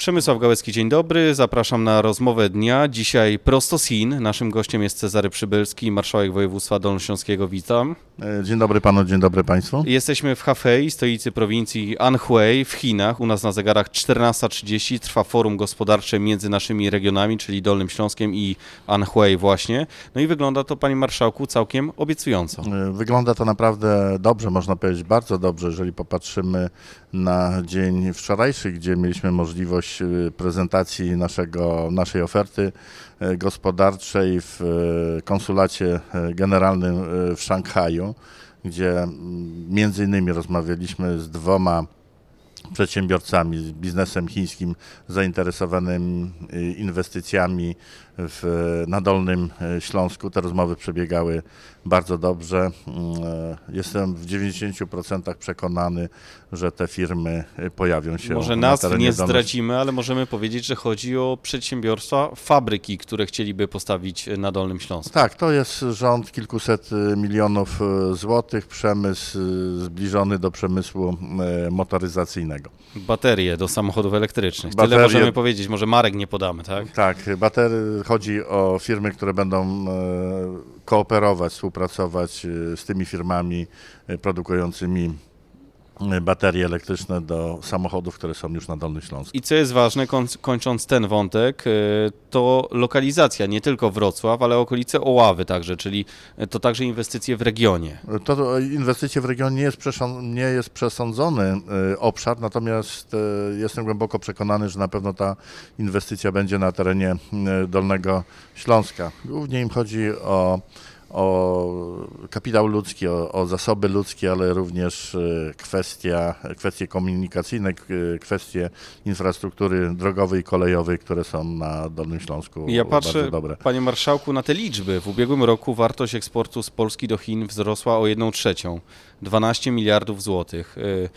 Przemysław Gałecki, dzień dobry. Zapraszam na rozmowę dnia. Dzisiaj prosto z Chin. Naszym gościem jest Cezary Przybylski, marszałek województwa dolnośląskiego. Witam. E, Dzień dobry panu, dzień dobry państwu. Jesteśmy w Hefei, stolicy prowincji Anhui w Chinach. U nas na zegarach 14.30 trwa forum gospodarcze między naszymi regionami, czyli Dolnym Śląskiem i Anhui właśnie. No i wygląda to, panie marszałku, całkiem obiecująco. E, Wygląda to naprawdę dobrze, można powiedzieć bardzo dobrze, jeżeli popatrzymy na dzień wczorajszy, gdzie mieliśmy możliwość e, prezentacji naszego, naszej oferty e, gospodarczej w e, konsulacie generalnym w Szanghaju, gdzie mm, między innymi rozmawialiśmy z dwoma przedsiębiorcami, z biznesem chińskim zainteresowanym y, inwestycjami w, na Dolnym y, Śląsku. Te rozmowy przebiegały bardzo dobrze. Mm, e, Jestem w 90% przekonany, że te firmy y, pojawią się Może na nazw nie zdradzimy, ale możemy powiedzieć, że chodzi o przedsiębiorstwa, fabryki, które chcieliby postawić na Dolnym Śląsku. Tak, to jest rząd kilkuset milionów złotych, przemysł zbliżony do przemysłu y, motoryzacyjnego. Baterie do samochodów elektrycznych. Tyle Baterie- możemy powiedzieć, może marek nie podamy, tak? Tak, batery, chodzi o firmy, które będą e, kooperować, współpracować e, z tymi firmami e, produkującymi baterie elektryczne do samochodów, które są już na Dolny Śląsk. I co jest ważne, koń- kończąc ten wątek, y, to lokalizacja, nie tylko Wrocław, ale okolice Oławy także, czyli y, to także inwestycje w regionie. To inwestycje w regionie nie jest, nie jest przesądzony e, obszar, natomiast e, jestem głęboko przekonany, że na pewno ta inwestycja będzie na terenie Dolnego Śląska. Głównie im chodzi o, o kapitał ludzki, o, o zasoby ludzkie, ale również e, kwestia, kwestie komunikacyjne, k- kwestie infrastruktury drogowej i kolejowej, które są na Dolnym Śląsku Ja bardzo patrzę, dobre. panie marszałku, na te liczby. W ubiegłym roku wartość eksportu z Polski do Chin wzrosła o 1 trzecią, 12 miliardów złotych. Y,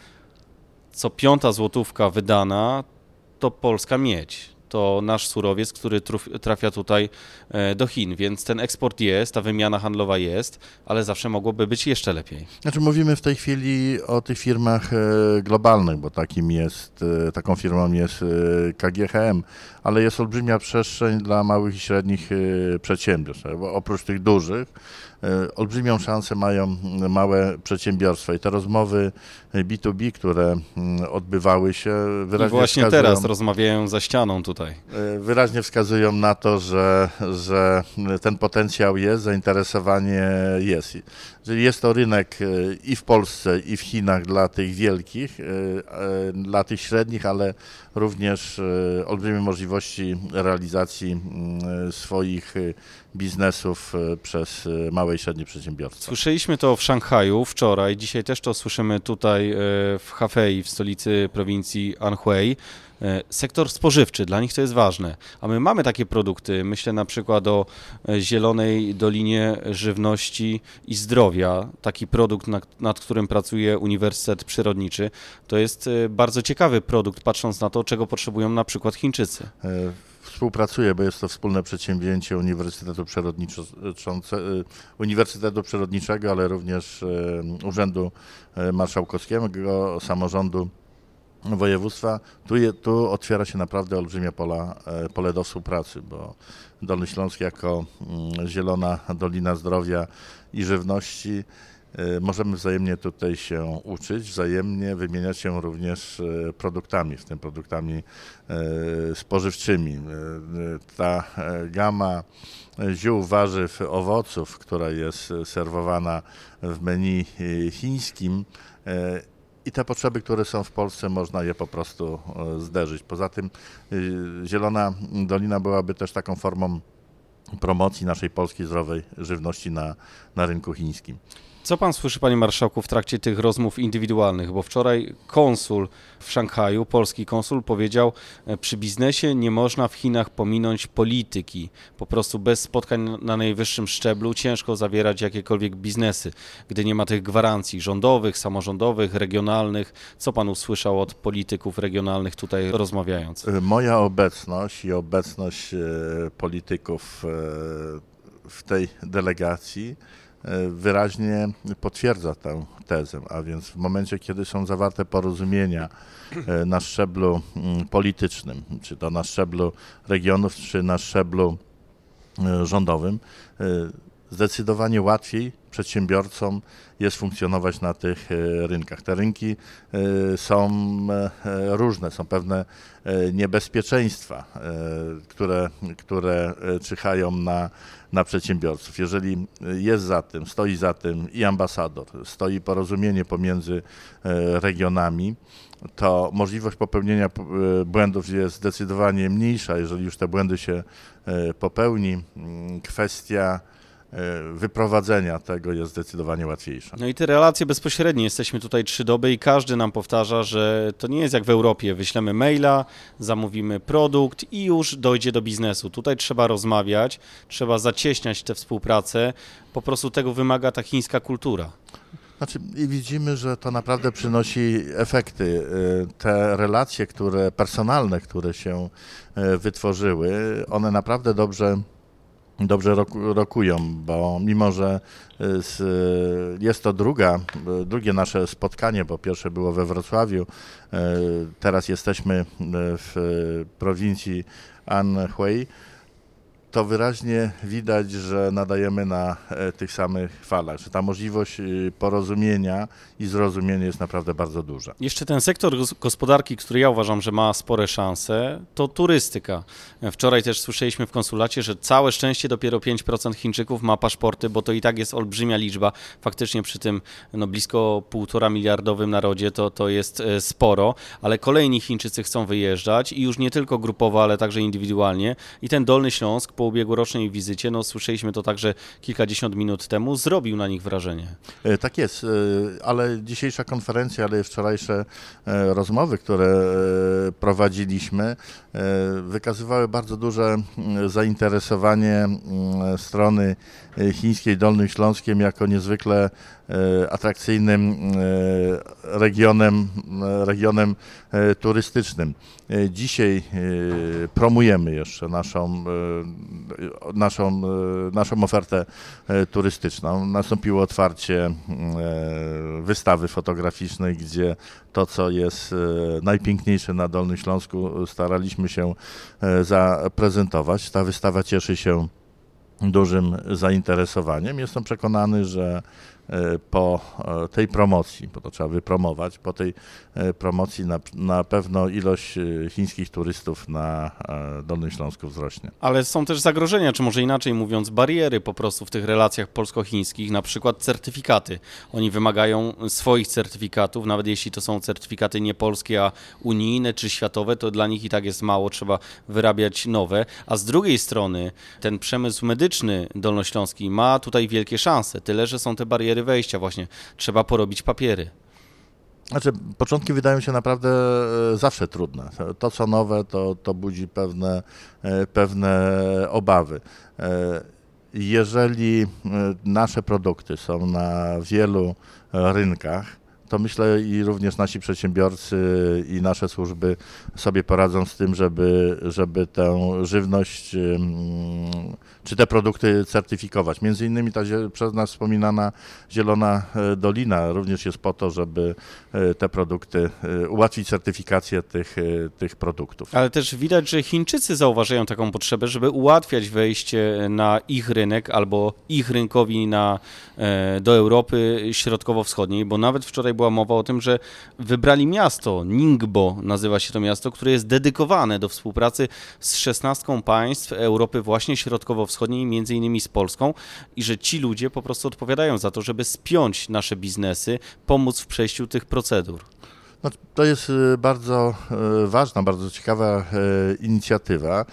Co piąta złotówka wydana to polska miedź. To nasz surowiec, który trafia tutaj e, do Chin, więc ten eksport jest, ta wymiana handlowa jest, ale zawsze mogłoby być jeszcze lepiej. Znaczy mówimy w tej chwili o tych firmach e, globalnych, bo takim jest, e, taką firmą jest KGHM, ale jest olbrzymia przestrzeń dla małych i średnich przedsiębiorstw. Oprócz tych dużych, olbrzymią szansę mają m, małe przedsiębiorstwa i te rozmowy e, B2B, które m, odbywały się, I wyraźnie właśnie wskazują, teraz rozmawiają za ścianą tutaj. E, wyraźnie wskazują na to, że, że ten potencjał jest, zainteresowanie jest. Jeżeli jest to rynek e, i w Polsce, i w Chinach dla tych wielkich, e, e, dla tych średnich, ale również e, olbrzymie możliwości realizacji mm, swoich e, biznesów e, przez e, małe i średnie przedsiębiorstwa. Słyszeliśmy to w Szanghaju wczoraj, dzisiaj też to słyszymy tutaj e, w Hefei, w stolicy prowincji Anhui. E, Sektor spożywczy, dla nich to jest ważne. A my mamy takie produkty, myślę na przykład o e, Zielonej Dolinie Żywności i Zdrowia, taki produkt, nad, nad którym pracuje Uniwersytet Przyrodniczy. To jest e, bardzo ciekawy produkt, patrząc na to, czego potrzebują na przykład Chińczycy. Współpracuję, bo jest to wspólne przedsięwzięcie Uniwersytetu, Uniwersytetu Przyrodniczego, ale również Urzędu Marszałkowskiego, samorządu województwa. Tu, je, tu otwiera się naprawdę olbrzymie pola, e, pole do współpracy, bo Dolny Śląsk jako mm, zielona Dolina Zdrowia i Żywności e, możemy wzajemnie tutaj się uczyć, wzajemnie wymieniać się również e, produktami, w tym produktami spożywczymi. Ta gama ziół, warzyw, owoców, która jest serwowana w menu chińskim i te potrzeby, które są w Polsce, można je po prostu e, zderzyć. Poza tym e, Zielona Dolina byłaby też taką formą promocji naszej polskiej zdrowej żywności na, na rynku chińskim. Co pan słyszy, panie marszałku, w trakcie tych rozmów indywidualnych? Bo wczoraj konsul w Szanghaju, polski konsul, powiedział, e, przy biznesie nie można w Chinach pominąć polityki. Po prostu bez spotkań na najwyższym szczeblu ciężko zawierać jakiekolwiek biznesy, gdy nie ma tych gwarancji rządowych, samorządowych, regionalnych. Co pan usłyszał od polityków regionalnych tutaj rozmawiając? E, Moja obecność i obecność e, polityków w tej delegacji wyraźnie potwierdza tę tezę, a więc w momencie, kiedy są zawarte porozumienia e, na szczeblu mm, politycznym, czy to na szczeblu regionów, czy na szczeblu e, rządowym, e, zdecydowanie łatwiej przedsiębiorcom jest funkcjonować na tych e, rynkach. Te rynki e, są e, różne, są pewne niebezpieczeństwa, które, które czyhają na, na przedsiębiorców. Jeżeli jest za tym, stoi za tym i ambasador, stoi porozumienie pomiędzy regionami, to możliwość popełnienia błędów jest zdecydowanie mniejsza. Jeżeli już te błędy się popełni, kwestia wyprowadzenia tego jest zdecydowanie łatwiejsza. No i te relacje bezpośrednie. Jesteśmy tutaj trzy doby i każdy nam powtarza, że to nie jest jak w Europie. Wyślemy maila, zamówimy produkt i już dojdzie do biznesu. Tutaj trzeba rozmawiać, trzeba zacieśniać tę współpracę. Po prostu tego wymaga ta chińska kultura. Znaczy, i widzimy, że to naprawdę przynosi efekty. Y, Te relacje, które personalne, które się y, wytworzyły, one naprawdę dobrze, dobrze roku- rokują, bo mimo, że y, z, jest to druga, y, drugie nasze spotkanie, bo pierwsze było we Wrocławiu, y, teraz jesteśmy y, w y, prowincji Anhui, to wyraźnie widać, że nadajemy na e, tych samych falach, że ta możliwość y, porozumienia i zrozumienia jest naprawdę bardzo duża. Jeszcze ten sektor gos- gospodarki, który ja uważam, że ma spore szanse, to turystyka. Wczoraj też słyszeliśmy w konsulacie, że całe szczęście dopiero 5% Chińczyków ma paszporty, bo to i tak jest olbrzymia liczba. Faktycznie przy tym no, blisko półtora miliardowym narodzie to, to jest e, sporo, ale kolejni Chińczycy chcą wyjeżdżać i już nie tylko grupowo, ale także indywidualnie. I ten Dolny Śląsk ubiegłorocznej wizycie, no słyszeliśmy to także kilkadziesiąt minut temu, zrobił na nich wrażenie. E, Tak jest, e, ale dzisiejsza konferencja, ale wczorajsze e, rozmowy, które prowadziliśmy, wykazywały bardzo duże zainteresowanie strony chińskiej Dolnym Śląskiem jako niezwykle e, atrakcyjnym e, regionem, e, regionem e, turystycznym. E, Dzisiaj e, promujemy jeszcze naszą, e, naszą, e, naszą ofertę e, turystyczną. Nastąpiło otwarcie e, wystawy fotograficznej, gdzie to, co jest e, najpiękniejsze na Dolnym Śląsku, staraliśmy się e, zaprezentować. Ta wystawa cieszy się dużym zainteresowaniem. Jestem przekonany, że po e, tej promocji, bo to trzeba wypromować, po tej e, promocji na, na pewno ilość e, chińskich turystów na Dolnym Śląsku wzrośnie. Ale są też zagrożenia, czy może inaczej mówiąc, bariery po prostu w tych relacjach polsko-chińskich, na przykład certyfikaty. Oni wymagają swoich certyfikatów, nawet jeśli to są certyfikaty nie polskie, a unijne czy światowe, to dla nich i tak jest mało, trzeba wyrabiać nowe. A z drugiej strony ten przemysł medyczny dolnośląski ma tutaj wielkie szanse, tyle że są te bariery wejścia właśnie. Trzeba porobić papiery. Znaczy, początki wydają się naprawdę e, zawsze trudne. To, co nowe, to, to budzi pewne, e, pewne obawy. E, Jeżeli nasze produkty są na wielu rynkach, to myślę i również nasi przedsiębiorcy i nasze służby sobie poradzą z tym, żeby, żeby tę żywność czy te produkty certyfikować. Między innymi ta przez nas wspominana Zielona e, Dolina również jest po to, żeby e, te produkty, e, ułatwić certyfikację tych, tych produktów. Ale też widać, że Chińczycy zauważają taką potrzebę, żeby ułatwiać wejście na ich rynek albo ich rynkowi na, do Europy Środkowo-Wschodniej, bo nawet wczoraj była mowa o tym, że wybrali miasto, Ningbo nazywa się to miasto, które jest dedykowane do współpracy z 16 państw Europy właśnie Środkowo-Wschodniej, między innymi z Polską i że ci ludzie po prostu odpowiadają za to, żeby spiąć nasze biznesy, pomóc w przejściu tych procedur. No, to jest e, bardzo e, ważna, bardzo ciekawa e, inicjatywa.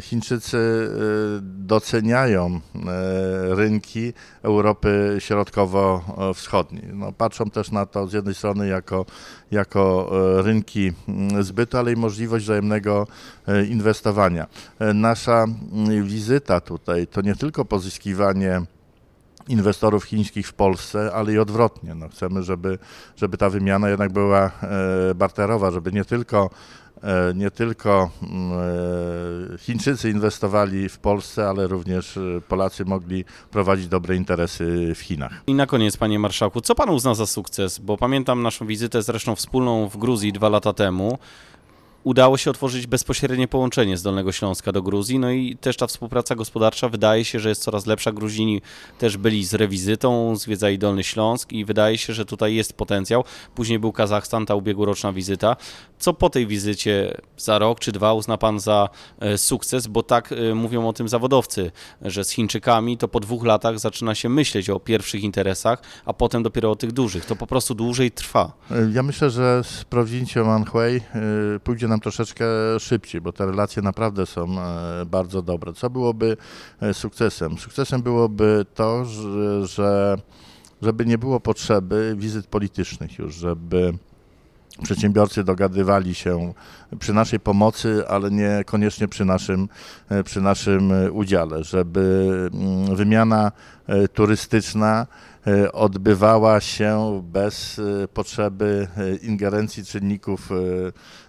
Chińczycy doceniają rynki Europy Środkowo-Wschodniej. No, patrzą też na to z jednej strony jako, jako rynki mm, zbytu, ale i możliwość wzajemnego inwestowania. Nasza wizyta tutaj to nie tylko pozyskiwanie inwestorów chińskich w Polsce, ale i odwrotnie. No, chcemy, żeby, żeby ta wymiana jednak była e, barterowa, żeby nie tylko e, nie tylko mm, e, Chińczycy inwestowali w Polsce, ale również Polacy mogli prowadzić dobre interesy w Chinach. I na koniec, panie marszałku, co pan uzna za sukces? Bo pamiętam naszą wizytę zresztą wspólną w Gruzji dwa lata temu. Udało się otworzyć bezpośrednie połączenie z Dolnego Śląska do Gruzji, no i też ta współpraca gospodarcza wydaje się, że jest coraz lepsza. Gruzini też byli z rewizytą, zwiedzali Dolny Śląsk i wydaje się, że tutaj jest potencjał. Później był Kazachstan, ta ubiegłoroczna wizyta. Co po tej wizycie za rok czy dwa uzna pan za e, sukces? Bo tak e, mówią o tym zawodowcy, że z Chińczykami to po dwóch latach zaczyna się myśleć o pierwszych interesach, a potem dopiero o tych dużych. To po prostu dłużej trwa. Ja myślę, że z prowincją Anhui e, pójdzie nam troszeczkę szybciej, bo te relacje naprawdę są e, bardzo dobre. Co byłoby e, sukcesem? Sukcesem byłoby to, że, że żeby nie było potrzeby wizyt politycznych już, żeby przedsiębiorcy dogadywali się przy naszej pomocy, ale niekoniecznie przy naszym, e, przy naszym udziale, żeby mm, wymiana turystyczna odbywała się bez e, potrzeby e, ingerencji czynników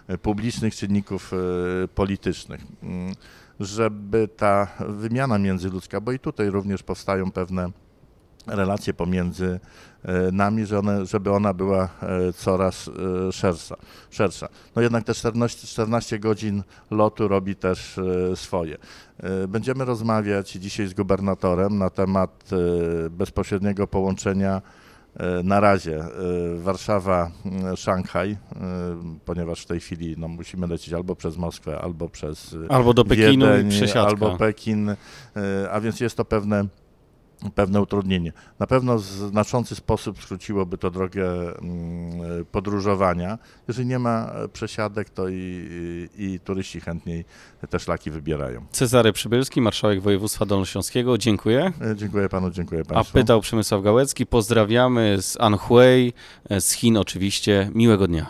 e, publicznych, czynników e, politycznych. Mm, Żeby ta wymiana międzyludzka, bo i tutaj również powstają pewne relacje pomiędzy e, nami, że one, żeby ona była e, coraz e, szersza. szersza. No jednak te 14, 14 godzin lotu robi też swoje. Będziemy rozmawiać dzisiaj z gubernatorem na temat bezpośredniego połączenia na razie Warszawa-Szanghaj, ponieważ w tej chwili no, musimy lecieć albo przez Moskwę, albo przez Albo do Pekinu Wiedeń, albo Pekin, a więc jest to pewne, pewne utrudnienie. Na pewno w znaczący sposób skróciłoby to drogę mm, podróżowania. Jeżeli nie ma e, przesiadek, to i, i, turyści chętniej te szlaki wybierają. Cezary Przybylski, marszałek województwa dolnośląskiego, dziękuję. E, Dziękuję panu, dziękuję A państwu. pytał Przemysław Gałecki, pozdrawiamy z Anhui, z Chin oczywiście. Miłego dnia.